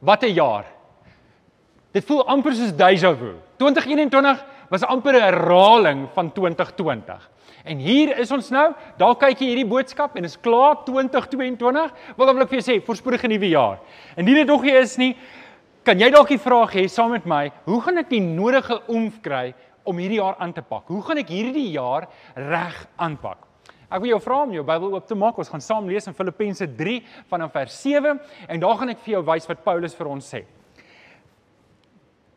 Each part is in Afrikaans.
Wat 'n jaar. Dit voel amper soos déjà vu. 2021 was amper 'n herhaling van 2020. En hier is ons nou. Daar kyk jy hierdie boodskap en is klaar 2022. Wil dan wil ek vir jou sê, voorspoedige nuwe jaar. Indien dit nog nie is nie, kan jy dalk die vraag hê saam met my, hoe gaan ek die nodige oomf kry om hierdie jaar aan te pak? Hoe gaan ek hierdie jaar reg aanpak? Ek wil jou vra om jou Bybel oop te maak. Ons gaan saam lees in Filippense 3 vanaf vers 7 en daar gaan ek vir jou wys wat Paulus vir ons sê.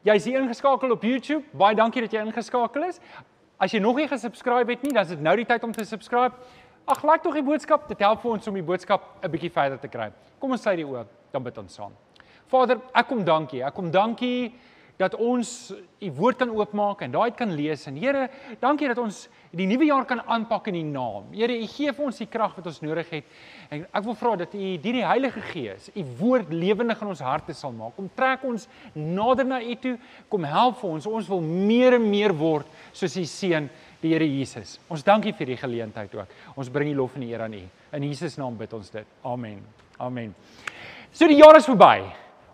Jy is hier ingeskakel op YouTube. Baie dankie dat jy ingeskakel is. As jy nog nie gesubscribe het nie, dan is dit nou die tyd om te subscribe. Ag, like tog die boodskap. Dit help vir ons om die boodskap 'n bietjie verder te kry. Kom ons sluit die oë, dan bid ons saam. Vader, ek kom dankie. Ek kom dankie dat ons u woord kan oopmaak en daai kan lees. En Here, dankie dat ons die nuwe jaar kan aanpak in u naam. Here, u gee vir ons die krag wat ons nodig het. En ek wil vra dat u deur die Heilige Gees u woord lewendig in ons harte sal maak. Kom trek ons nader na u toe. Kom help vir ons. Ons wil meer en meer word soos u seun, die Here Jesus. Ons dankie vir die geleentheid ook. Ons bring die lof en die eer aan u. In Jesus naam bid ons dit. Amen. Amen. So die jaar is verby.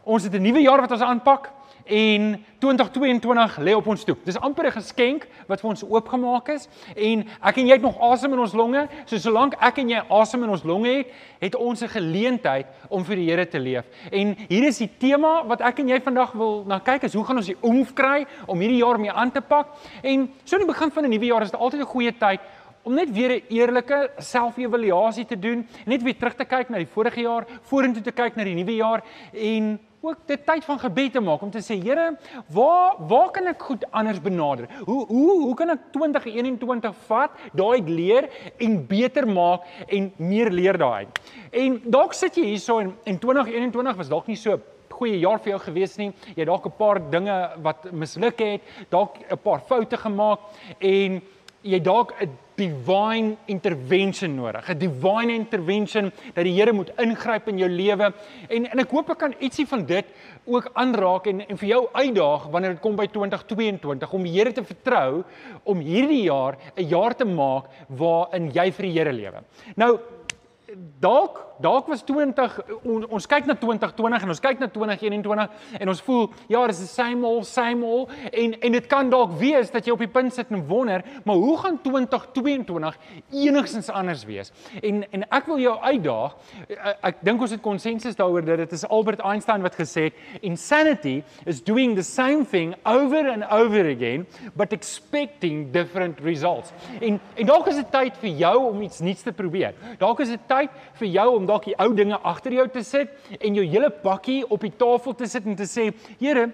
Ons het 'n nuwe jaar wat ons aanpak en 2022 lê op ons toe. Dis amper 'n geskenk wat vir ons oopgemaak is en ek en jy het nog asem in ons longe. So solank ek en jy asem in ons longe het, het ons 'n geleentheid om vir die Here te leef. En hier is die tema wat ek en jy vandag wil na kyk is hoe gaan ons die oomf kry om hierdie jaar mee aan te pak? En so in die begin van 'n nuwe jaar is dit altyd 'n goeie tyd om net weer 'n eerlike selfevaluasie te doen, net weer terug te kyk na die vorige jaar, vorentoe te kyk na die nuwe jaar en ook dit tyd van gebed te maak om te sê Here, waar waar kan ek goed anders benader? Hoe hoe hoe kan ek 2021 vat, daai leer en beter maak en meer leer daai? En dalk sit jy hierso en en 2021 was dalk nie so goeie jaar vir jou gewees nie. Jy het dalk 'n paar dinge wat misluk het, dalk 'n paar foute gemaak en jy dalk 'n divine intervention nodig. 'n Divine intervention dat die Here moet ingryp in jou lewe. En en ek hoop ek kan ietsie van dit ook aanraak en en vir jou uitdaag wanneer dit kom by 2022 om die Here te vertrou om hierdie jaar 'n jaar te maak waarin jy vir die Here lewe. Nou dalk dalk was 20 on, ons kyk na 2020 en ons kyk na 2021 en ons voel ja, dis the same old same old en en dit kan dalk wees dat jy op die punt sit en wonder, maar hoe gaan 2022 enigstens anders wees? En en ek wil jou uitdaag. Ek, ek dink ons het konsensus daaroor dat dit is Albert Einstein wat gesê het insanity is doing the same thing over and over again but expecting different results. En en dalk is dit tyd vir jou om iets nuuts te probeer. Dalk is dit tyd vir jou om dalk die ou dinge agter jou te sit en jou hele bakkie op die tafel te sit en te sê, Here,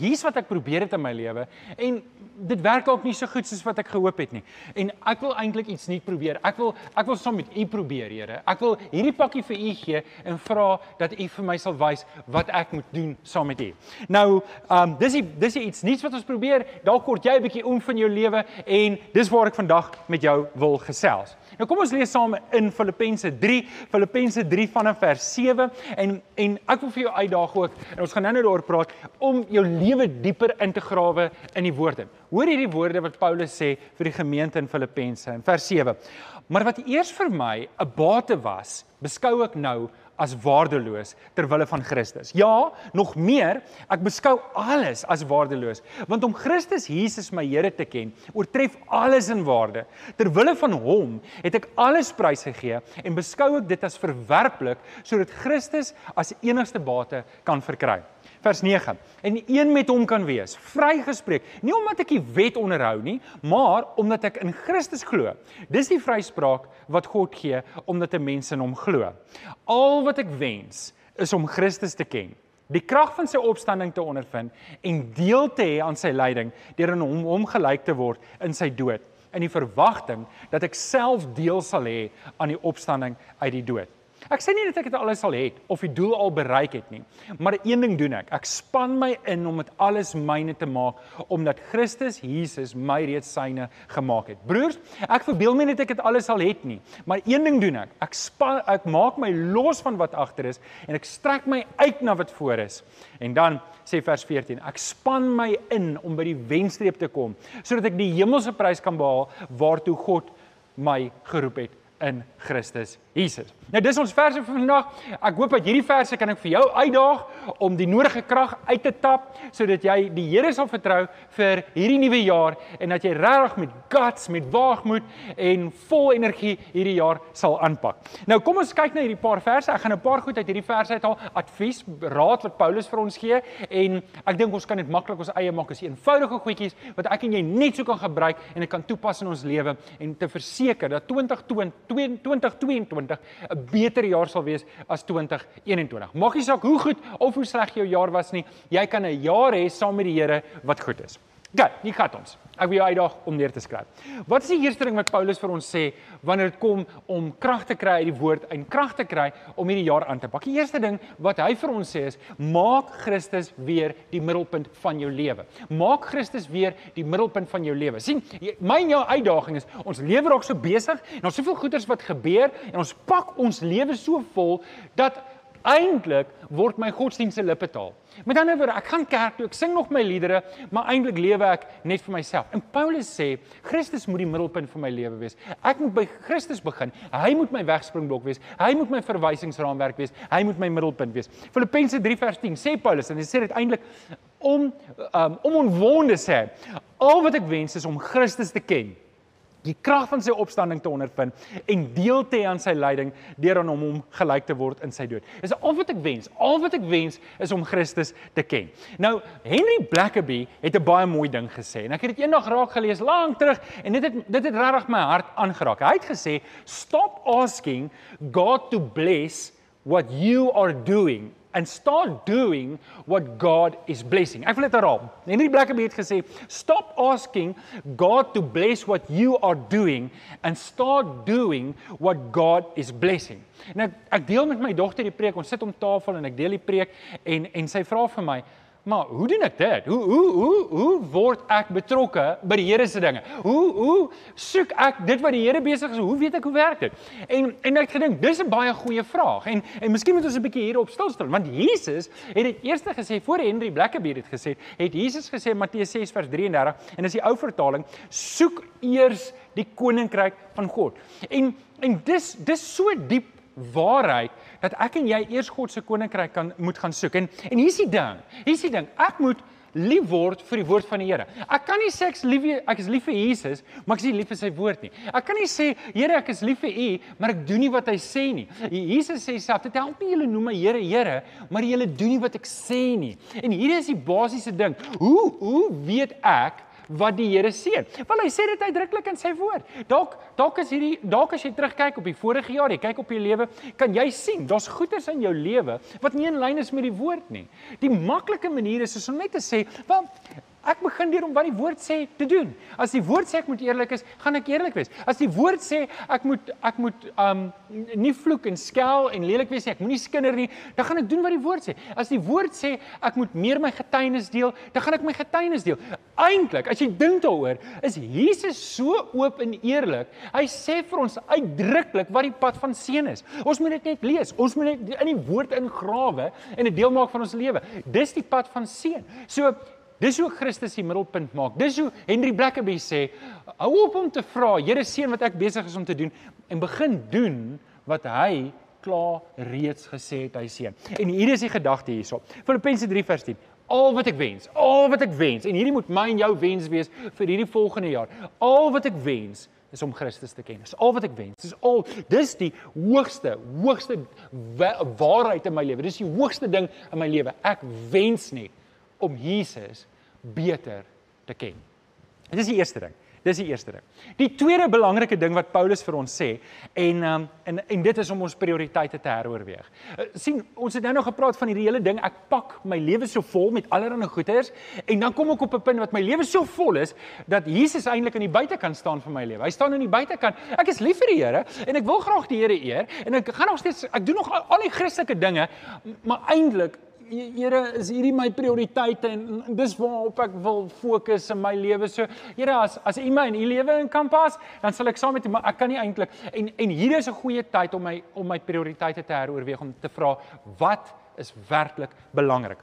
hier's wat ek probeer het in my lewe en dit werk ook nie so goed soos wat ek gehoop het nie. En ek wil eintlik iets nuut probeer. Ek wil ek wil saam met u probeer, Here. Ek wil hierdie pakkie vir u gee en vra dat u vir my sal wys wat ek moet doen saam met u. Nou, ehm um, dis die dis die iets nuuts wat ons probeer. Dalk kort jy 'n bietjie om van jou lewe en dis waar ek vandag met jou wil gesels. Nou kom ons lees saam in Filippense 3, Filippense 3 vanaf vers 7 en en ek wil vir jou uitdaag ook en ons gaan nou-nou daaroor praat om jou lewe dieper in te grawe in die woorde. Hoor hierdie woorde wat Paulus sê vir die gemeente in Filippense in vers 7. Maar wat eers vir my 'n bate was, beskou ek nou as waardeloos ter wille van Christus. Ja, nog meer, ek beskou alles as waardeloos, want om Christus Jesus my Here te ken, oortref alles in waarde. Ter wille van hom het ek alles prysgegee en beskou ek dit as verwerplik sodat Christus as enigste bate kan verkry vers 9. En een met hom kan wees, vrygespreek, nie omdat ek die wet onderhou nie, maar omdat ek in Christus glo. Dis die vryspraak wat God gee omdat 'n mens in hom glo. Al wat ek wens is om Christus te ken, die krag van sy opstanding te ondervind en deel te hê aan sy lyding deur in hom hom gelyk te word in sy dood in die verwagting dat ek self deel sal hê aan die opstanding uit die dood. Ek sê nie dat ek dit alles sal hê of die doel al bereik het nie, maar een ding doen ek. Ek span my in om dit alles myne te maak omdat Christus Jesus my reeds syne gemaak het. Broers, ek verbeel my net ek het alles al het nie, maar een ding doen ek. Ek span ek maak my los van wat agter is en ek strek my uit na wat voor is. En dan sê vers 14, ek span my in om by die wenstreep te kom sodat ek die hemelse prys kan behaal waartoe God my geroep het in Christus Jesus. Nou dis ons verse vir vandag. Ek hoop dat hierdie verse kan ek vir jou uitdaag om die nodige krag uit te tap sodat jy die Here sal vertrou vir hierdie nuwe jaar en dat jy regtig met guts, met waagmoed en vol energie hierdie jaar sal aanpak. Nou kom ons kyk na hierdie paar verse. Ek gaan 'n paar goed uit hierdie verse uithaal, advies, raad wat Paulus vir ons gee en ek dink ons kan dit maklik ons eie maak. Dit is eenvoudige goedjies wat ek en jy net so kan gebruik en dit kan toepas in ons lewe en te verseker dat 2020 2022 2020 'n beter jaar sal wees as 2021. Maak nie saak hoe goed of hoe sleg jou jaar was nie, jy kan 'n jaar hê saam met die Here wat goed is. Gaan, hier gaan ons. Ek wil jou uitdaag om neer te skryf. Wat is die eerste ding wat Paulus vir ons sê wanneer dit kom om krag te kry uit die woord en krag te kry om hierdie jaar aan te pak? Die eerste ding wat hy vir ons sê is: maak Christus weer die middelpunt van jou lewe. Maak Christus weer die middelpunt van jou lewe. sien, my en jou uitdaging is ons lewe raak so besig en ons soveel goeders wat gebeur en ons pak ons lewe so vol dat eintlik word my godsdienste lippe taal. Met ander woorde, ek gaan kerk toe, ek sing nog my liedere, maar eintlik lewe ek net vir myself. En Paulus sê, Christus moet die middelpunt van my lewe wees. Ek moet by Christus begin. Hy moet my wegspringblok wees. Hy moet my verwysingsraamwerk wees. Hy moet my middelpunt wees. Filippense 3 vers 10 sê Paulus en hy sê dit eintlik om um, om onwonde sê, al wat ek wens is om Christus te ken die krag van sy opstanding te ondervind en deel te hê aan sy lyding deur aan hom om gelyk te word in sy dood. Dis al wat ek wens. Al wat ek wens is om Christus te ken. Nou Henry Blackaby het 'n baie mooi ding gesê en ek het dit eendag raak gelees lank terug en dit het dit het regtig my hart aangeraak. Hy het gesê stop asking God to bless what you are doing and start doing what God is blessing. Ek wil dit herhaal. Henry Blackaby het gesê, stop asking God to bless what you are doing and start doing what God is blessing. En ek ek deel met my dogter die preek. Ons sit om tafel en ek deel die preek en en sy vra vir my, Maar hoe doen ek dit? Hoe hoe hoe hoe word ek betrokke by die Here se dinge? Hoe hoe soek ek dit wat die Here besig is? Hoe weet ek hoe werk dit? En en ek gedink dis 'n baie goeie vraag. En en miskien moet ons 'n bietjie hierop stil staan want Jesus het dit eers gesê voor Henry Blackaby dit gesê, het Jesus gesê Matteus 6 vers 33 en dis die ou vertaling, soek eers die koninkryk van God. En en dis dis so diep waarheid dat ek en jy eers God se koninkryk kan moet gaan soek. En en hier's die ding. Hier's die ding. Ek moet lief word vir die woord van die Here. Ek kan nie sê ek is lief ek is lief vir Jesus, maar ek is nie lief vir sy woord nie. Ek kan nie sê Here, ek is lief vir U, maar ek doen nie wat hy sê nie. Jesus sê self, dit help nie julle noem my Here, Here, maar julle doen nie wat ek sê nie. En hier is die basiese ding. Hoe hoe weet ek wat die Here seën. Wel hy sê dit uitdruklik in sy woord. Dalk dalk is hierdie dalk as jy terugkyk op die vorige jaar, jy kyk op jou lewe, kan jy sien daar's goeders in jou lewe wat nie in lyn is met die woord nie. Die maklike manier is om net te sê, "Wel, Ek begin deur om wat die woord sê te doen. As die woord sê ek moet eerlik is, gaan ek eerlik wees. As die woord sê ek moet ek moet um nie vloek en skel en lelik wees nie, ek moenie skinder nie, dan gaan ek doen wat die woord sê. As die woord sê ek moet meer my getuienis deel, dan gaan ek my getuienis deel. Eintlik, as jy dink daaroor, is Jesus so oop en eerlik. Hy sê vir ons uitdruklik wat die pad van seën is. Ons moet dit net lees. Ons moet dit in die woord ingrawe en 'n deel maak van ons lewe. Dis die pad van seën. So Dis hoe Christus die middelpunt maak. Dis hoe Henry Blackaby sê, hou op om te vra, Here seën wat ek besig is om te doen en begin doen wat hy klaar reeds gesê het hy seën. En hier is die gedagte hierso. Filippense 3 vers 10. Al wat ek wens, al wat ek wens en hierdie moet my en jou wens wees vir hierdie volgende jaar. Al wat ek wens is om Christus te ken. Dis al wat ek wens. Dis al dis die hoogste, hoogste waarheid in my lewe. Dis die hoogste ding in my lewe. Ek wens net om Jesus beter te ken. Dit is die eerste ding. Dis die eerste ding. Die tweede belangrike ding wat Paulus vir ons sê en um, en en dit is om ons prioriteite te heroorweeg. Uh, sien, ons het nou nog gepraat van hierdie hele ding ek pak my lewe so vol met allerlei goeders en dan kom ek op 'n punt wat my lewe so vol is dat Jesus eintlik aan die buitekant staan vir my lewe. Hy staan aan die buitekant. Ek is lief vir die Here en ek wil graag die Here eer en ek gaan nog steeds ek doen nog al, al die Christelike dinge, maar eintlik Here, is hierdie my prioriteite en dis waarop ek wil fokus in my lewe. So, Here, as as U my in U lewe in kan pas, dan sal ek saam met U, maar ek kan nie eintlik en en hier is 'n goeie tyd om my om my prioriteite te heroorweeg om te vra wat is werklik belangrik.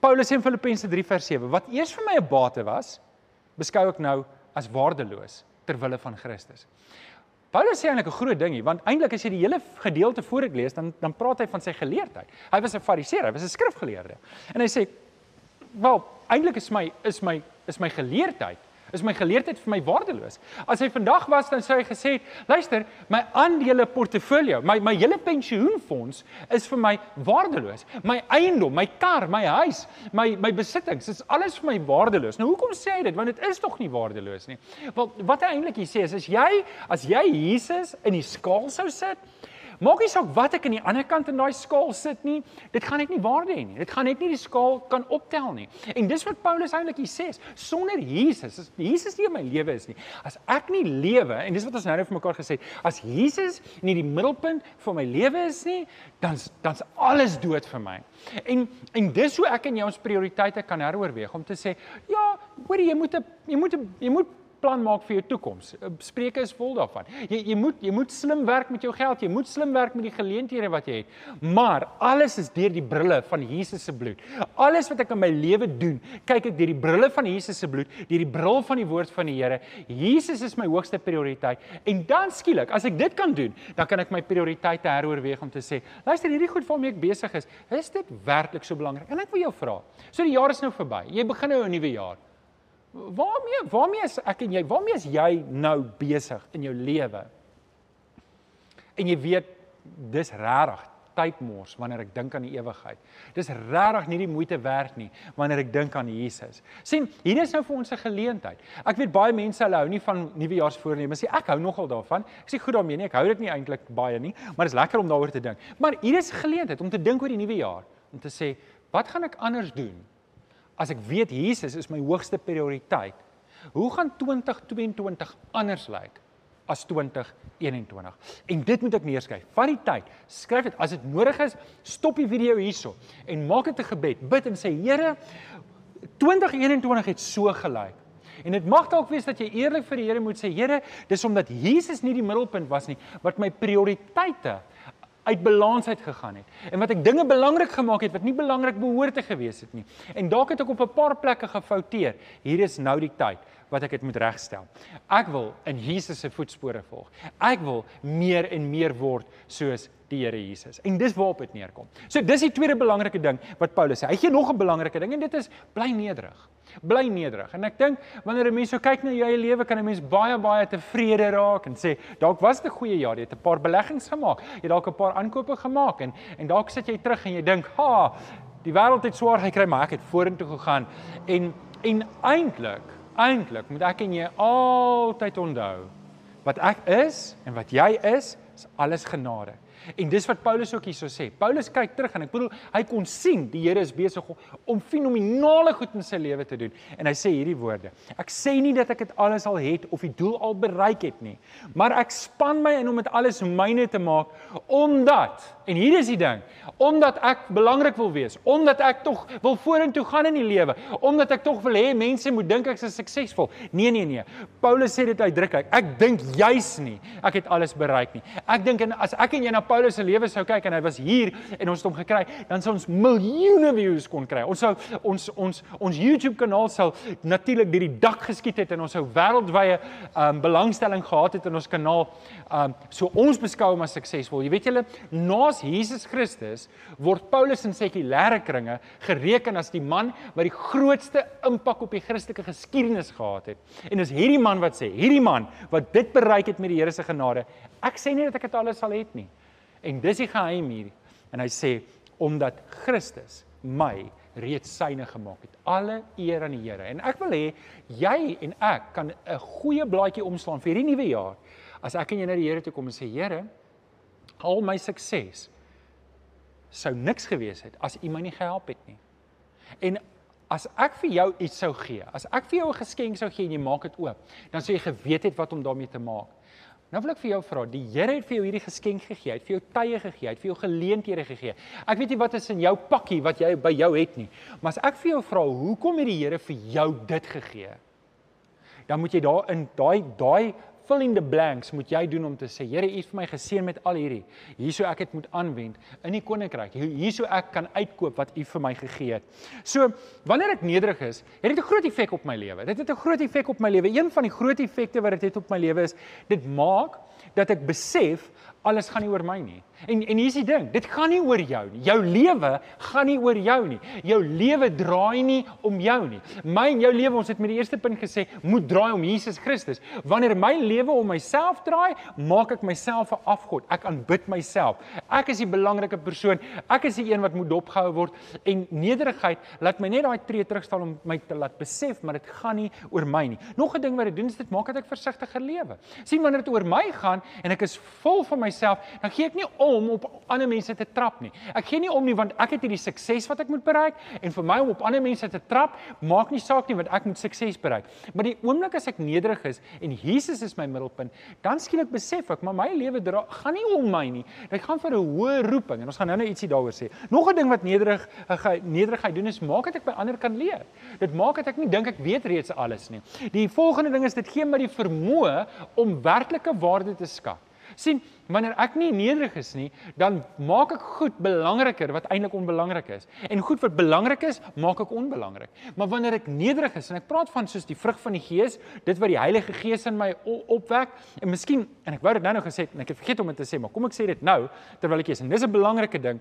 Paulus sê in Filippense 3 vers 7, wat eers vir my 'n bate was, beskou ek nou as waardeloos ter wille van Christus. Paulus sê eintlik 'n groot ding hier, want eintlik as jy die hele gedeelte voor ek lees, dan dan praat hy van sy geleerdheid. Hy was 'n fariseer, hy was 'n skrifgeleerde. En hy sê, "Wel, eintlik is my is my is my geleerdheid is my geleerdheid vir my waardeloos. As hy vandag was dan sou hy gesê het, luister, my aandele portefeuljo, my my hele pensioenfonds is vir my waardeloos. My eiendom, my kar, my huis, my my besittings, is alles vir my waardeloos. Nou hoekom sê hy dit? Want dit is tog nie waardeloos nie. Wel wat hy eintlik hier sê is as jy as jy Jesus in die skaal sou sit, Maak nie saak wat ek aan die ander kant in daai skaal sit nie, dit gaan net nie waarde hê nie. Dit gaan net nie die skaal kan optel nie. En dis wat Paulus eintlik hier sê, sonder Jesus, as Jesus nie in my lewe is nie, as ek nie lewe en dis wat ons nou net vir mekaar gesê het, as Jesus nie die middelpunt van my lewe is nie, dan's dan's alles dood vir my. En en dis hoe ek en jy ons prioriteite kan heroorweeg om te sê, ja, hoor jy moet 'n jy moet 'n jy moet plan maak vir jou toekoms. Eh, Spreuke is vol daarvan. Jy jy moet jy moet slim werk met jou geld, jy moet slim werk met die geleenthede wat jy het. Maar alles is deur die brille van Jesus se bloed. Alles wat ek in my lewe doen, kyk ek deur die brille van Jesus se bloed, deur die bril van die woord van die Here. Jesus is my hoogste prioriteit. En dan skielik, as ek dit kan doen, dan kan ek my prioriteite heroorweeg om te sê, luister, hierdie goed waarmee ek besig is, is dit werklik so belangrik? En ek wil jou vra. So die jaar is nou verby. Jy begin nou 'n nuwe jaar. Waarmee waarmee is ek en jy? Waarmee is jy nou besig in jou lewe? En jy weet dis regtig tyd mors wanneer ek dink aan die ewigheid. Dis regtig nie die moeite werd nie wanneer ek dink aan Jesus. sien, hier is nou vir ons 'n geleentheid. Ek weet baie mense hulle hou nie van nuwejaarsvoorneme nie. Ek hou nogal daarvan. Ek sê goed daarmee nie. Ek hou dit nie eintlik baie nie, maar dit is lekker om daaroor te dink. Maar hier is geleentheid om te dink oor die nuwe jaar, om te sê, wat gaan ek anders doen as ek weet Jesus is my hoogste prioriteit, hoe gaan 2022 anders lyk as 2021? En dit moet ek neerskryf. Vat die tyd, skryf dit. As dit nodig is, stop die video hierso en maak dit 'n gebed. Bid en sê Here, 2021 het so gelyk. En dit mag dalk wees dat jy eerlik vir die Here moet sê, Here, dis omdat Jesus nie die middelpunt was nie, wat my prioriteite uit balans uit gegaan het en wat ek dinge belangrik gemaak het wat nie belangrik behoort te gewees het nie. En dalk het ek op 'n paar plekke gefouteer. Hier is nou die tyd wat ek dit moet regstel. Ek wil in Jesus se voetspore volg. Ek wil meer en meer word soos die Here Jesus. En dis waarop dit neerkom. So dis die tweede belangrike ding wat Paulus sê. Hy gee nog 'n belangrike ding en dit is bly nederig. Bly nederig. En ek dink wanneer 'n mens so kyk na jou eie lewe, kan 'n mens baie baie tevrede raak en sê dalk was dit 'n goeie jaar. Jy het 'n paar beleggings gemaak. Jy het dalk 'n paar aankope gemaak en en dalk sit jy terug en jy dink, "Ha, die wêreld het swaar gekry, maar ek het vorentoe gegaan." En en eintlik, eintlik moet ek en jy altyd onthou wat ek is en wat jy is, is alles genade. En dis wat Paulus ook hierso sê. Paulus kyk terug en ek bedoel hy kon sien die Here is besig om fenominale goed in sy lewe te doen. En hy sê hierdie woorde: Ek sê nie dat ek dit alles al het of die doel al bereik het nie, maar ek span my in om dit alles myne te maak omdat en hier is die ding, omdat ek belangrik wil wees, omdat ek tog wil vorentoe gaan in die lewe, omdat ek tog wil hê mense moet dink ek is suksesvol. Nee nee nee. Paulus sê dit uitdruklik. Ek dink juis nie ek het alles bereik nie. Ek dink en as ek en jy na Paulus se lewe sou kyk en hy was hier en ons het hom gekry, dan sou ons miljoene views kon kry. Ons sou ons ons ons YouTube kanaal sou natuurlik deur die dak geskiet het en ons sou wêreldwye um, belangstelling gehad het in ons kanaal. Um, so ons beskou hom as suksesvol. Jy weet julle, naas Jesus Christus word Paulus in sekulêre kringe gereken as die man wat die grootste impak op die Christelike geskiedenis gehad het. En dis hierdie man wat sê, hierdie man wat dit bereik het met die Here se genade. Ek sê nie dat ek dit alles sal het nie. En dis die geheim hier. En hy sê omdat Christus my reeds syne gemaak het. Alle eer aan die Here. En ek wil hê jy en ek kan 'n goeie blaadjie omslaan vir hierdie nuwe jaar. As ek en jy na die Here toe kom en sê Here, al my sukses sou niks gewees het as U my nie gehelp het nie. En as ek vir jou iets sou gee, as ek vir jou 'n geskenk sou gee en jy maak dit oop, dan sou jy geweet het wat om daarmee te maak. Nou wil ek vir jou vra, die Here het vir jou hierdie geskenk gegee, hy het vir jou tye gegee, hy het vir jou geleenthede gegee. Ek weet nie wat is in jou pakkie wat jy by jou het nie, maar as ek vir jou vra, hoekom het die Here vir jou dit gegee? Dan moet jy daar in daai daai fill in the blanks moet jy doen om te sê Here U het vir my geseën met al hierdie hierso ek dit moet aanwend in die koninkryk hierso ek kan uitkoop wat U vir my gegee het. So wanneer ek nederig is, het dit 'n groot effek op my lewe. Dit het 'n groot effek op my lewe. Een van die groot effekte wat dit het op my lewe is dit maak dat ek besef alles gaan nie oor my nie. En en hier's die ding, dit gaan nie oor jou nie. Jou lewe gaan nie oor jou nie. Jou lewe draai nie om jou nie. My en jou lewe, ons het met die eerste punt gesê, moet draai om Jesus Christus. Wanneer my lewe om myself draai, maak ek myself 'n afgod. Ek aanbid myself. Ek is die belangrike persoon. Ek is die een wat moet dopgehou word en nederigheid laat my net daai tree terugstaan om my te laat besef, maar dit gaan nie oor my nie. Nog 'n ding wat dit doen is dit maak dat ek versigtiger lewe. sien wanneer dit oor my gaan en ek is vol van myself, dan gee ek nie om op ander mense te trap nie. Ek gee nie om nie want ek het hierdie sukses wat ek moet bereik en vir my om op ander mense te trap maak nie saak nie want ek moet sukses bereik. Maar die oomblik as ek nederig is en Jesus is my middelpunt, dan skielik besef ek maar my lewe gaan nie om my nie. Dit gaan vir 'n hoë roeping en ons gaan nou-nou ietsie daaroor sê. Nog 'n ding wat nederig nederigheid doen is maak dat ek by ander kan leer. Dit maak dat ek nie dink ek weet reeds alles nie. Die volgende ding is dit gee my die vermoë om werklike waarde te skat sien wanneer ek nie nederig is nie dan maak ek goed belangriker wat eintlik onbelangrik is. En goed wat belangrik is maak ek onbelangrik maar wanneer ek nederig is en ek praat van soos die vrug van die gees dit wat die Heilige Gees in my opwek en miskien en ek wou dit nou nog gesê en ek het vergeet om dit te sê maar kom ek sê dit nou terwyl ek is en dis 'n belangrike ding.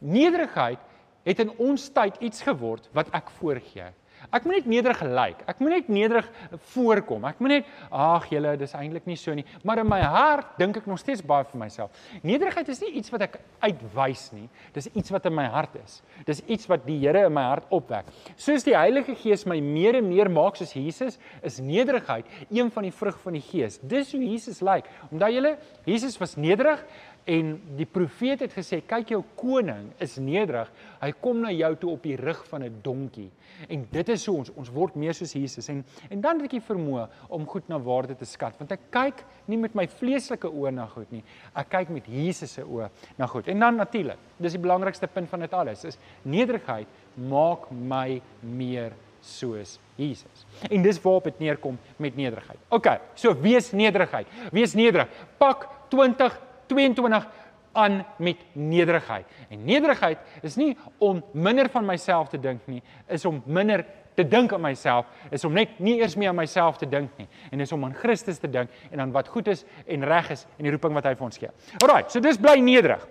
Nederigheid het in ons tyd iets geword wat ek voorgee Ek moet net nederig gelyk. Ek moet net nederig voorkom. Ek moet net ag julle, dis eintlik nie so nie, maar in my hart dink ek nog steeds baie vir myself. Nederigheid is nie iets wat ek uitwys nie. Dis iets wat in my hart is. Dis iets wat die Here in my hart opwek. Soos die Heilige Gees my meer en meer maak soos Jesus, is nederigheid een van die vrug van die Gees. Dis hoe Jesus lyk. Omdat julle Jesus was nederig En die profeet het gesê, kyk jou koning is nederig. Hy kom na jou toe op die rug van 'n donkie. En dit is hoe ons ons word meer soos Jesus en en dan het ek die vermoë om goed na waarde te skat want ek kyk nie met my vleeslike oë na goed nie. Ek kyk met Jesus se oë na goed. En dan natuurlik, dis die belangrikste punt van dit alles is nederigheid maak my meer soos Jesus. En dis waarop dit neerkom met nederigheid. OK, so wees nederigheid. Wees nederig. Pak 20 22 aan met nederigheid. En nederigheid is nie om minder van myself te dink nie, is om minder te dink aan myself, is om net nie eers meer aan myself te dink nie en is om aan Christus te dink en aan wat goed is en reg is en die roeping wat hy vir ons gee. Alraai, so dis bly nederig.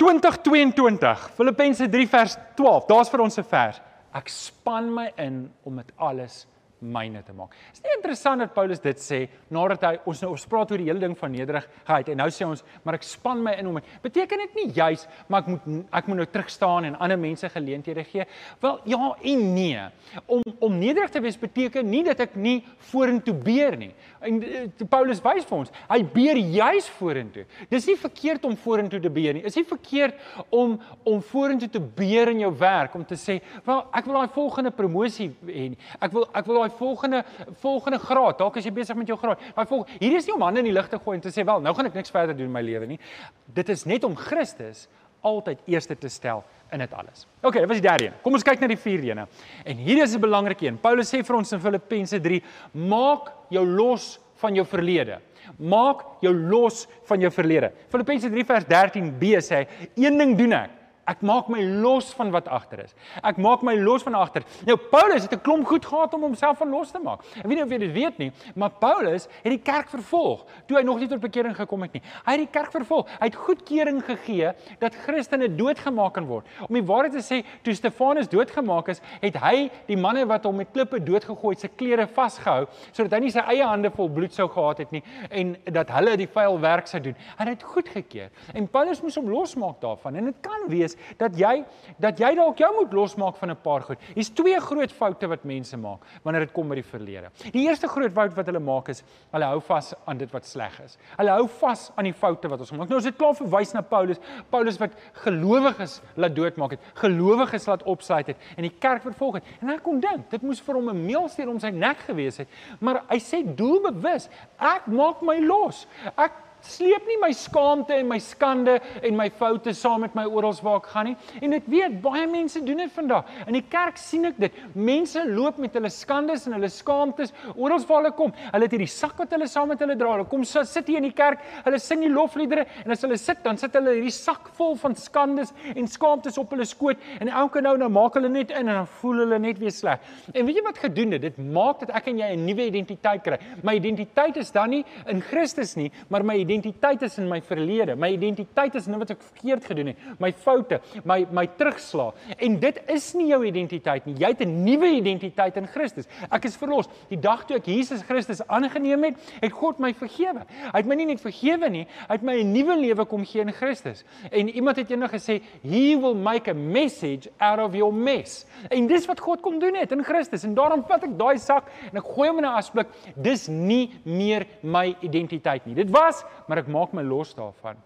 2022 Filippense 3 vers 12. Daar's vir ons 'n vers. Ek span my in om dit alles myne te maak. Is nie interessant dat Paulus dit sê nadat hy ons nou ons praat oor die hele ding van nederigheid en nou sê ons maar ek span my in om. Beteken dit nie juis maar ek moet ek moet nou terug staan en ander mense geleenthede gee? Wel ja en nee. Om om nederig te wees beteken nie dat ek nie vorentoe beer nie. En uh, Paulus wys vir ons, hy beer juis vorentoe. Dis nie verkeerd om vorentoe te beer nie. Is nie verkeerd om om vorentoe te beer in jou werk om te sê, "Wel, ek wil daai volgende promosie hê nie. Ek wil ek wil daai volgende volgende graad. Dalk as jy besig met jou graad. Daai volg hier is nie om hande in die lug te gooi en te sê wel, nou gaan ek niks verder doen in my lewe nie. Dit is net om Christus altyd eerste te stel in dit alles. OK, dit was die derde een. Kom ons kyk na die vierde een. En hier is 'n belangrike een. Paulus sê vir ons in Filippense 3: "Maak jou los van jou verlede." Maak jou los van jou verlede. Filippense 3 vers 13b sê: "Een ding doen ek, Ek maak my los van wat agter is. Ek maak my los van agter. Nou Paulus het 'n klomp goed gehad om homself van los te maak. Ek weet nie of jy dit weet nie, maar Paulus het die kerk vervolg toe hy nog nie tot bekering gekom het nie. Hy het die kerk vervolg. Hy het goedkeuring gegee dat Christene doodgemaak kan word. Om die waarheid te sê, toe Stefanus doodgemaak is, het hy die manne wat hom met klippe doodgegooi het, se klere vasgehou sodat hy nie sy eie hande vol bloed sou gehad het nie en dat hulle die vuil werk sou doen. Hy het goedgekeur. En Paulus moes hom losmaak daarvan. En dit kan wees dat jy dat jy dalk jou moet losmaak van 'n paar goed. Hier's twee groot foute wat mense maak wanneer dit kom by die verlede. Die eerste groot fout wat hulle maak is hulle hou vas aan dit wat sleg is. Hulle hou vas aan die foute wat ons maak. Nou as dit klaar verwys na Paulus, Paulus wat gelowiges laat doodmaak het, gelowiges laat opsluit het en die kerk vervolg het. En ek kon dink, dit moes vir hom 'n meelsteen om sy nek gewees het, maar hy sê doelbewus, ek maak my los. Ek sleep nie my skaamte en my skande en my foute saam met my oral waar ek gaan nie. En ek weet baie mense doen dit vandag. In die kerk sien ek dit. Mense loop met hulle skandes en hulle skaamtes oral waar hulle kom. Hulle het hierdie sak wat hulle saam met hulle dra. Hulle kom sit hier in die kerk, hulle sing die lofliedere en as hulle sit, dan sit hulle hierdie sak vol van skandes en skaamtes op hulle skoot en elke nou nou maak hulle net in en dan voel hulle net weer sleg. En weet jy wat gedoen het? Dit maak dat ek en jy 'n nuwe identiteit kry. My identiteit is dan nie in Christus nie, maar my identiteit is in my verlede. My identiteit is in wat ek verkeerd gedoen het, my foute, my my terugslag. En dit is nie jou identiteit nie. Jy het 'n nuwe identiteit in Christus. Ek is verlos. Die dag toe ek Jesus Christus aangeneem het, het God my vergewe. Hy het my nie net vergewe nie, hy het my 'n nuwe lewe kom gee in Christus. En iemand het eendag gesê, "He will make a message out of your mess." En dis wat God kom doen het in Christus. En daarom vat ek daai sak en ek gooi hom in 'n asblik. Dis nie meer my identiteit nie. Dit was, maar ek maak my los daarvan.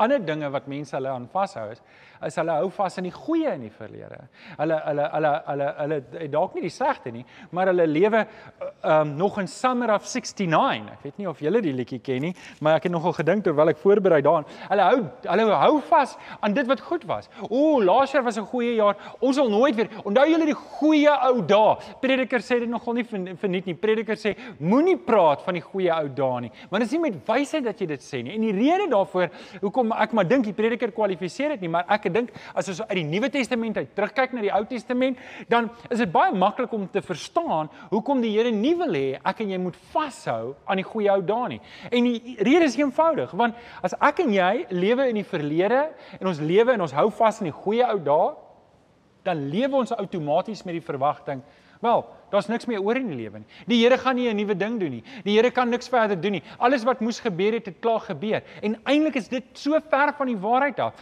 Ander dinge wat mense hulle aan vashou is is hulle hou vas in die goeie in die verlede. Hulle hulle hulle hulle hulle dalk nie die slegte nie, maar hulle lewe um nog in Summer of 69. Ek weet nie of julle die liedjie ken nie, maar ek het nogal gedink terwyl ek voorberei daaraan. Hulle hou hulle hou vas aan dit wat goed was. O, laas jaar was 'n goeie jaar. Ons sal nooit weer onthou julle die goeie ou dae. Prediker sê dit nogal nie verniet nie. Prediker sê moenie praat van die goeie ou dae nie. Want dit is nie met wysheid dat jy dit sê nie. En die rede daarvoor hoekom ek maar dink die prediker kwalifiseer dit nie, maar ek dink as ons uit die Nuwe Testament uit terugkyk na die Ou Testament, dan is dit baie maklik om te verstaan hoekom die Here nie wil hê ek en jy moet vashou aan die goeie ou dae nie. En die rede is eenvoudig, want as ek en jy lewe in die verlede en ons lewe en ons hou vas aan die goeie ou dae, dan lewe ons outomaties met die verwagting, wel, Daar's niks meer oor in die lewe nie. Die Here gaan nie 'n nuwe ding doen nie. Die Here kan niks verder doen nie. Alles wat moes gebeur het, het klaar gebeur. En eintlik is dit so ver van die waarheid af.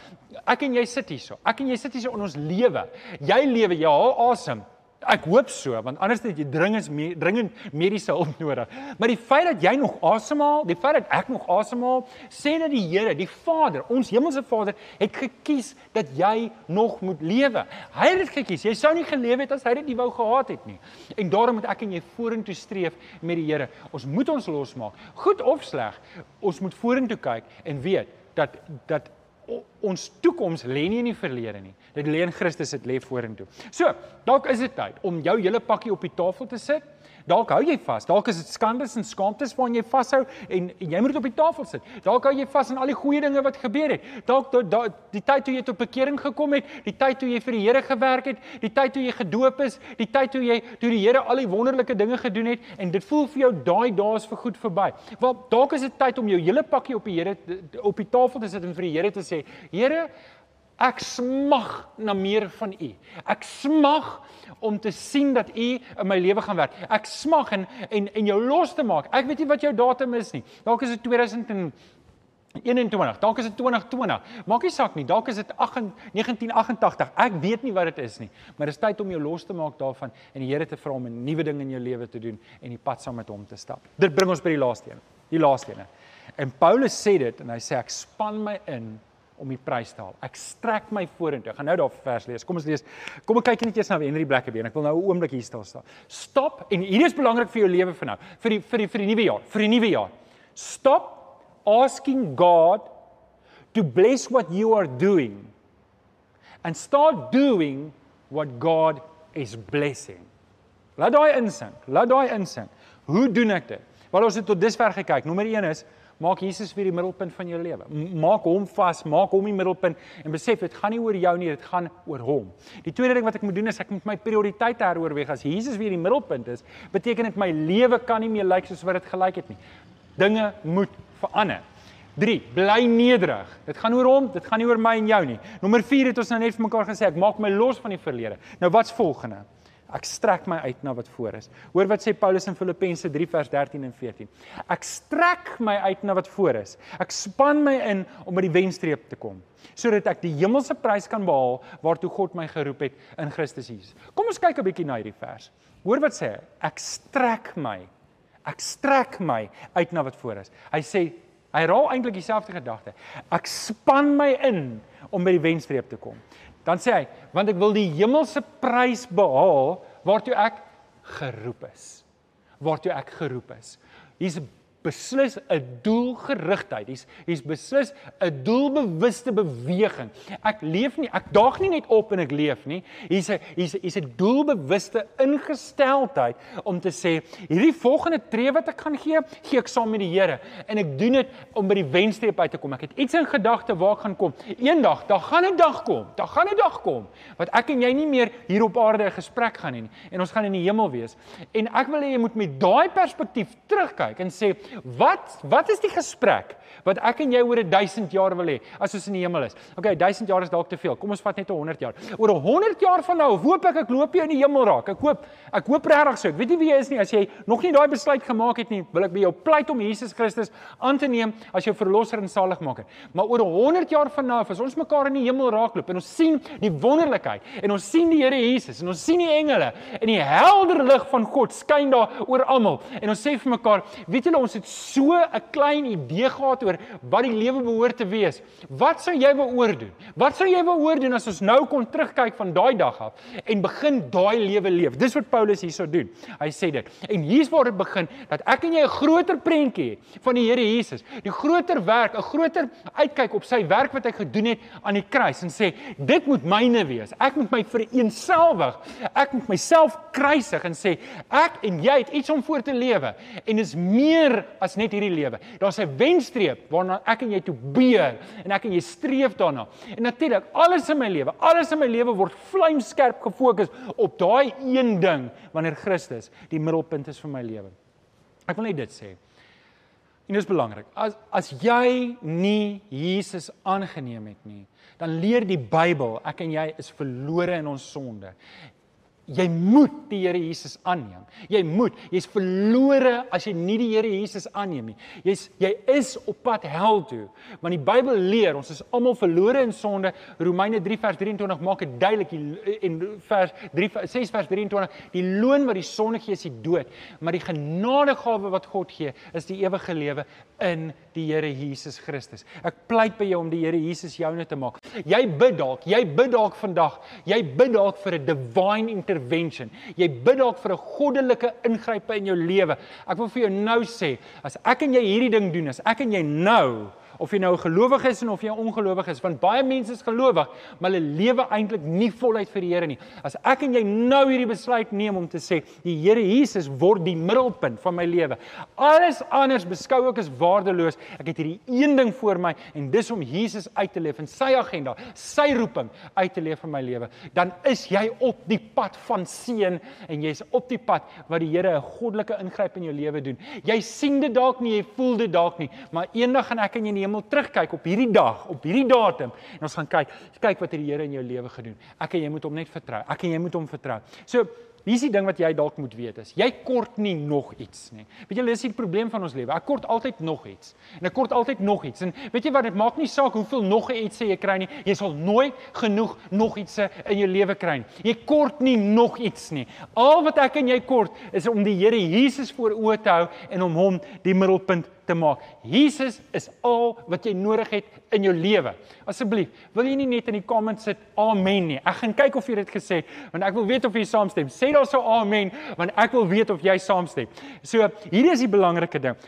Ek en jy sit hierso. Ek en jy sit hierso in ons lewe. Jy lewe, jy haal asem. Ek hoop so, want anders het jy dringend dringend mediese hulp nodig. Maar die feit dat jy nog asemhaal, die feit dat ek nog asemhaal, sê dat die Here, die Vader, ons hemelse Vader, het gekies dat jy nog moet lewe. Hy het dit gekies. Jy sou nie geleef het as hy dit nie wou gehad het nie. En daarom moet ek en jy vorentoe streef met die Here. Ons moet ons losmaak. Goed of sleg, ons moet vorentoe kyk en weet dat dat ons toekoms lê nie in die verlede nie. Dit lê in Christus, dit lê vorentoe. So, dalk is dit tyd om jou hele pakkie op die tafel te sit Dalk hou jy vas. Dalk is dit skandes en skaamtes waaraan jy vashou en, en jy moet dit op die tafel sit. Dalk hou jy vas aan al die goeie dinge wat gebeur het. Dalk da, die tyd toe jy tot bekering gekom het, die tyd toe jy vir die Here gewerk het, die tyd toe jy gedoop is, die tyd toe jy toe die Here al die wonderlike dinge gedoen het en dit voel vir jou daai dae is vir goed verby. Wel, dalk is dit tyd om jou hele pakkie op die Here op die tafel te sit en vir die Here te sê: "Here, Ek smag na meer van U. Ek smag om te sien dat U in my lewe gaan werk. Ek smag en en en jou los te maak. Ek weet nie wat jou datum is nie. Dalk is dit 2021, dalk is dit 2020. Maak nie saak nie. Dalk is dit 1988. Ek weet nie wat dit is nie, maar dit is tyd om jou los te maak daarvan en die Here te vra om 'n nuwe ding in jou lewe te doen en die pad saam met hom te stap. Dit bring ons by die laaste een. Die laaste een. En Paulus sê dit en hy sê ek span my in om die prys te haal. Ek strek my vorentoe. Ek gaan nou daar vers lees. Kom ons lees. Kom ek kyk net eers na Henry Blackburn. Ek wil nou 'n oomblik hier stil staan. Stop en hier is belangrik vir jou lewe vir nou. Vir die vir die vir die nuwe jaar, vir die nuwe jaar. Stop asking God to bless what you are doing and start doing what God is blessing. Laat daai insink. Laat daai insink. Hoe doen ek dit? Wel ons het tot dusver gekyk. Nommer 1 is Maak Jesus weer die middelpunt van jou lewe. Maak hom vas, maak hom die middelpunt en besef dit gaan nie oor jou nie, dit gaan oor hom. Die tweede ding wat ek moet doen is ek moet my prioriteite heroorweeg. As Jesus weer die middelpunt is, beteken dit my lewe kan nie meer lyk soos wat dit gelyk het nie. Dinge moet verander. 3. Bly nederig. Dit gaan oor hom, dit gaan nie oor my en jou nie. Nommer 4 het ons nou net vir mekaar gesê, ek maak my los van die verlede. Nou wat's volgende? Ek strek my uit na wat voor is. Hoor wat sê Paulus in Filippense 3 vers 13 en 14. Ek strek my uit na wat voor is. Ek span my in om by die wenstreep te kom sodat ek die hemelse prys kan behaal waartoe God my geroep het in Christus Jesus. Kom ons kyk 'n bietjie na hierdie vers. Hoor wat sê hy? Ek strek my. Ek strek my uit na wat voor is. Hy sê hy raal eintlik dieselfde gedagte. Ek span my in om by die wenstreep te kom. Dan sê hy, want ek wil die hemelse prys behaal waartoe ek geroep is. Waartoe ek geroep is. Hier's beslis 'n doelgerigtheid. Hier's hier's beslis 'n doelbewuste beweging. Ek leef nie, ek daag nie net op en ek leef nie. Hier's 'n hier's hier's 'n doelbewuste ingesteldheid om te sê, hierdie volgende tree wat ek gaan gee, gee ek saam met die Here en ek doen dit om by die wenstreep uit te kom. Ek het iets in gedagte waar ek gaan kom. Eendag, daar gaan 'n dag kom. Daar gaan 'n dag kom wat ek en jy nie meer hier op aarde 'n gesprek gaan hê nie en ons gaan in die hemel wees. En ek wil hê jy moet met daai perspektief terugkyk en sê, wat wat is die gesprek wat ek en jy oor 1000 jaar wil hê as ons in die hemel is? Okay, 1000 jaar is dalk te veel. Kom ons vat net 100 jaar. Oor 100 jaar van nou, hoop ek ek loop jou in die hemel raak. Ek hoop ek hoop regtig so. Ek weet nie wie jy is nie. As jy nog nie daai besluit gemaak het nie, wil ek by jou pleit om Jesus Christus aan te neem as jou verlosser en saligmaker. Maar oor 100 jaar van nou, as ons mekaar in die hemel raakloop en ons sien die wonderlikheid en ons sien die Here Jesus en ons sien die engele en die helder lig van God skyn daar oor almal en ons sê vir mekaar, weet julle ons so 'n klein idee gehad oor wat die lewe behoort te wees. Wat sou jy wou oordoen? Wat sou jy wou oordoen as ons nou kon terugkyk van daai dag af en begin daai lewe leef? Dis wat Paulus hierso doen. Hy sê dit. En hier's waar dit begin dat ek en jy 'n groter prentjie het van die Here Jesus. Die groter werk, 'n groter uitkyk op sy werk wat hy gedoen het aan die kruis en sê dit moet myne wees. Ek moet my vereenselwig. Ek moet myself kruisig en sê ek en jy het iets om voor te lewe en is meer as net hierdie lewe. Daar's 'n wenstreep waarna ek en jy toe beer en ek en jy streef daarna. En natuurlik, alles in my lewe, alles in my lewe word vlamskerp gefokus op daai een ding wanneer Christus die middelpunt is van my lewe. Ek wil net dit sê. En dit is belangrik. As as jy nie Jesus aangeneem het nie, dan leer die Bybel ek en jy is verlore in ons sonde. Jy moet die Here Jesus aanneem. Jy moet. Jy's verlore as jy nie die Here Jesus aanneem nie. Jy's jy is op pad hel toe. Want die Bybel leer ons is almal verlore in sonde. Romeine 3 vers 23 maak dit duidelik en vers 3 6 vers 23 die loon wat die sonde gee is die dood, maar die genadegawe wat God gee is die ewige lewe in die Here Jesus Christus. Ek pleit by jou om die Here Jesus joune te maak. Jy bid dalk, jy bid dalk vandag. Jy bid dalk vir 'n divine intervention. Jy bid dalk vir 'n goddelike ingrype in jou lewe. Ek wil vir jou nou sê, as ek en jy hierdie ding doen, as ek en jy nou of jy nou 'n gelowige is en of jy 'n ongelowige is, want baie mense is gelowig, maar hulle lewe eintlik nie voluit vir die Here nie. As ek en jy nou hierdie besluit neem om te sê, die Here Jesus word die middelpunt van my lewe. Alles anders beskou ek as waardeloos. Ek het hierdie een ding voor my en dis om Jesus uit te leef in sy agenda, sy roeping uit te leef in my lewe. Dan is jy op die pad van seën en jy's op die pad wat die Here 'n goddelike ingryp in jou lewe doen. Jy sien dit dalk nie, jy voel dit dalk nie, maar eendag gaan ek en jy hemel terugkyk op hierdie dag, op hierdie datum en ons gaan kyk, kyk wat het die Here in jou lewe gedoen. Ek en jy moet hom net vertrou. Ek en jy moet hom vertrou. So Hier is die ding wat jy dalk moet weet is, jy kort nie nog iets nie. Weet jy, dis die probleem van ons lewe. Ek kort altyd nog iets. En ek kort altyd nog iets. En weet jy wat, dit maak nie saak hoeveel nog iets jy kry nie. Jy sal nooit genoeg nog iets in jou lewe kry nie. Jy kort nie nog iets nie. Al wat ek en jy kort is om die Here Jesus voor oë te hou en om hom die middelpunt te maak. Jesus is al wat jy nodig het in jou lewe. Asseblief, wil jy nie net in die comments sit amen nie. Ek gaan kyk of jy dit gesê het, want ek wil weet of jy saamstem. Sê daar sou amen, want ek wil weet of jy saamstem. So, hier is die belangrike ding.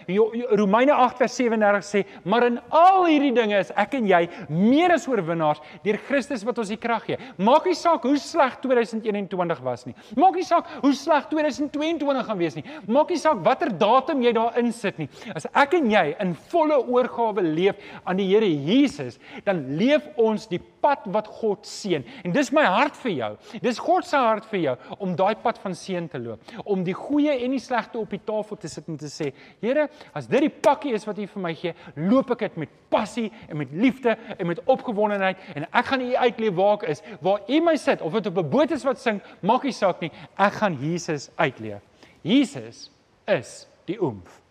Romeine 8 vers 37 sê, maar in al hierdie dinge is ek en jy meer as oorwinnaars deur Christus wat ons die krag gee. Maak nie saak hoe sleg 2021 was nie. Maak nie saak hoe sleg 2022 gaan wees nie. Maak nie saak watter datum jy daarin sit nie. As ek en jy in volle oorgawe leef aan die Here Jesus, dan leef ons die pad wat God seën. En dis my hart vir jou. Dis God se hart vir jou om daai pad van seën te loop, om die goeie en die slegte op die tafel te sit en te sê, Here, as dit die pakkie is wat U vir my gee, loop ek dit met passie en met liefde en met opgewondenheid en ek gaan U uitleef waar ek is, waar U my sit, of dit op 'n boot is wat sing, maak nie saak nie, ek gaan Jesus uitleef. Jesus is die oomf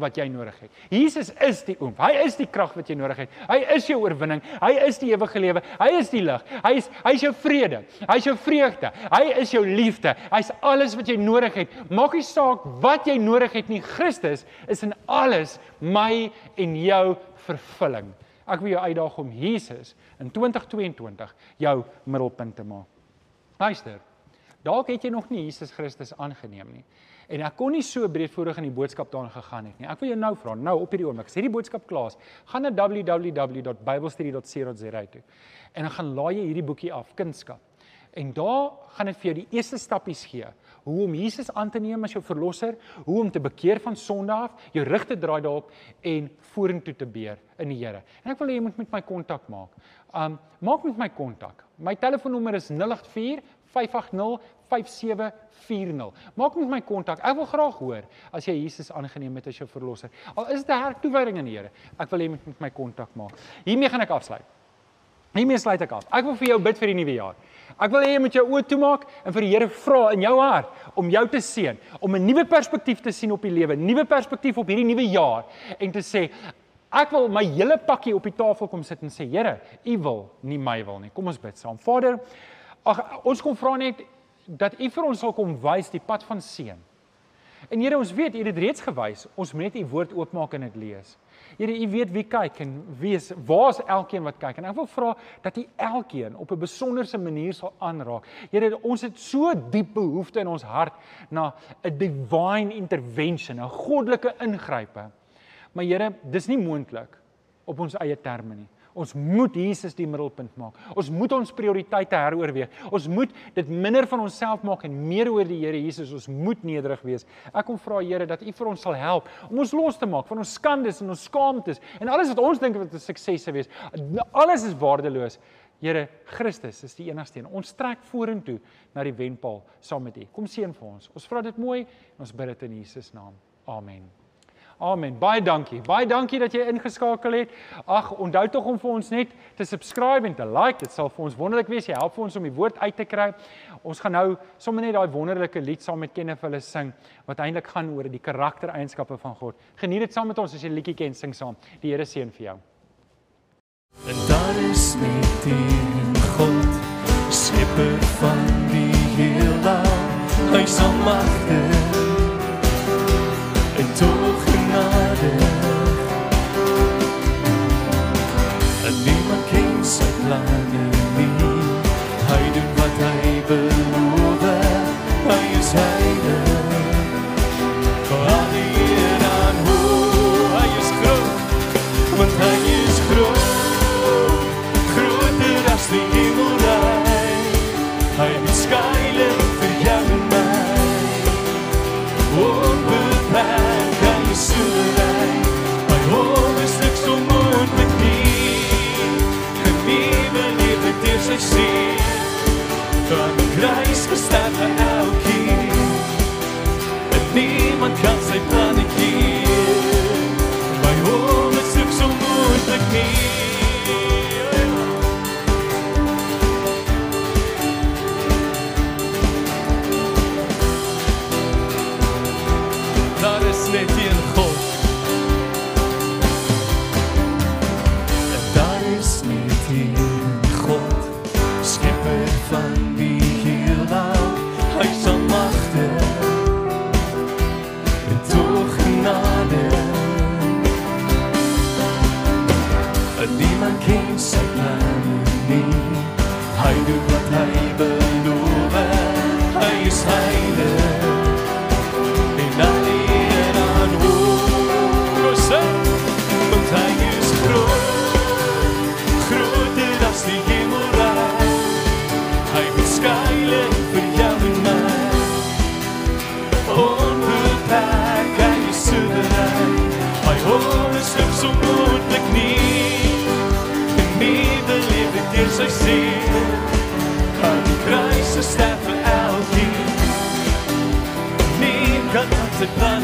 wat jy nodig het. Jesus is die oom. Hy is die krag wat jy nodig het. Hy is jou oorwinning. Hy is die ewige lewe. Hy is die lig. Hy is hy is jou vrede. Hy is jou vreugde. Hy is jou liefde. Hy's alles wat jy nodig het. Maak nie saak wat jy nodig het nie. Christus is in alles my en jou vervulling. Ek wil jou uitdaag om Jesus in 2022 jou middelpunt te maak. Luister. Dalk het jy nog nie Jesus Christus aangeneem nie. En ek kon nie so breedvoerig in die boodskap daarin gegaan het nie. Ek wil jou nou vra, nou op hierdie oomblik, as hierdie boodskap klaar is, gaan na www.biblestudy.co.za toe. En dan gaan laai jy hierdie boekie af, Kunskap. En daar gaan dit vir jou die eerste stappies gee. Hoe om Jesus aan te neem as jou verlosser, hoe om te bekeer van sonde af, jou rug te draai daarop en vorentoe te beer in die Here. En ek wil hê jy moet met my kontak maak. Um maak met my kontak. My telefoonnommer is 084 580 5740. Maak met my kontak. Ek wil graag hoor as jy Jesus aangeneem het as jou verlosser. Al is dit 'n hertoewyding aan die Here. Ek wil hê jy moet met my kontak maak. Hiermee gaan ek afsluit. Hiermee sluit ek af. Ek wil vir jou bid vir die nuwe jaar. Ek wil hê jy moet jou oë toemaak en vir die Here vra in jou hart om jou te seën, om 'n nuwe perspektief te sien op die lewe, nuwe perspektief op hierdie nuwe jaar en te sê Ek wil my hele pakkie op die tafel kom sit en sê Here, U wil, nie my wil nie. Kom ons bid saam. Vader, ag ons kom vra net dat U vir ons sal kom wys die pad van seën. En Here, ons weet U het dit reeds gewys. Ons moet net U woord oopmaak en dit lees. Here, U weet wie kyk en wie is waar's elkeen wat kyk. En ek wil vra dat U elkeen op 'n besonderse manier sal aanraak. Here, ons het so diep behoefte in ons hart na 'n divine intervention, 'n goddelike ingrype. Maar Here, dis nie moontlik op ons eie terme nie. Ons moet Jesus die middelpunt maak. Ons moet ons prioriteite heroorweeg. Ons moet dit minder van onsself maak en meer oor die Here Jesus. Ons moet nederig wees. Ek kom vra Here dat U vir ons sal help om ons los te maak van ons skandes en ons skaamtes en alles wat ons dink wat 'n sukses sou wees. Alles is waardeloos. Here Christus is die enigste een. Ons trek vorentoe na die wenpaal saam met U. Kom seën vir ons. Ons vra dit mooi en ons bid dit in Jesus naam. Amen. Amen. Baie dankie. Baie dankie dat jy ingeskakel het. Ag, onthou tog om vir ons net te subscribe en te like. Dit sal vir ons wonderlik wees. Jy help vir ons om die woord uit te kry. Ons gaan nou sommer net daai wonderlike lied saam met Kenneth hulle sing wat eintlik gaan oor die karaktereienskappe van God. Geniet dit saam met ons as jy die liedjie ken, sing saam. Die Here seën vir jou. En daar is net die God, skepper van die heelal. Hy sal magte beloof. Hy is heilig. Al die eer aan hoe hy is groot, want hy is groot. Groter as die hemelryk. Hy het skuilings vir jou en my. Onbeperkt, hy is soewerein. By hom is niks onmoontlik nie. En wie beleef het deur sy seer? Aan kan aan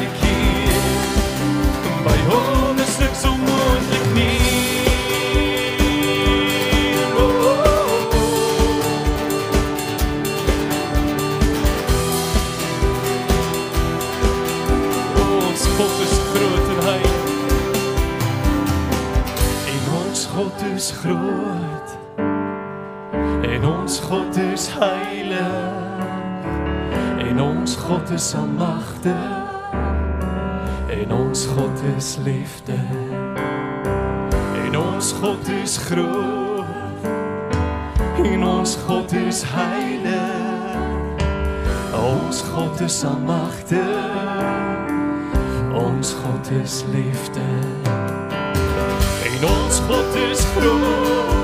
liefde. Ons God is groot. En ons God is heilig. Ons God is almagtig. Ons God is liefde. En ons God is groot.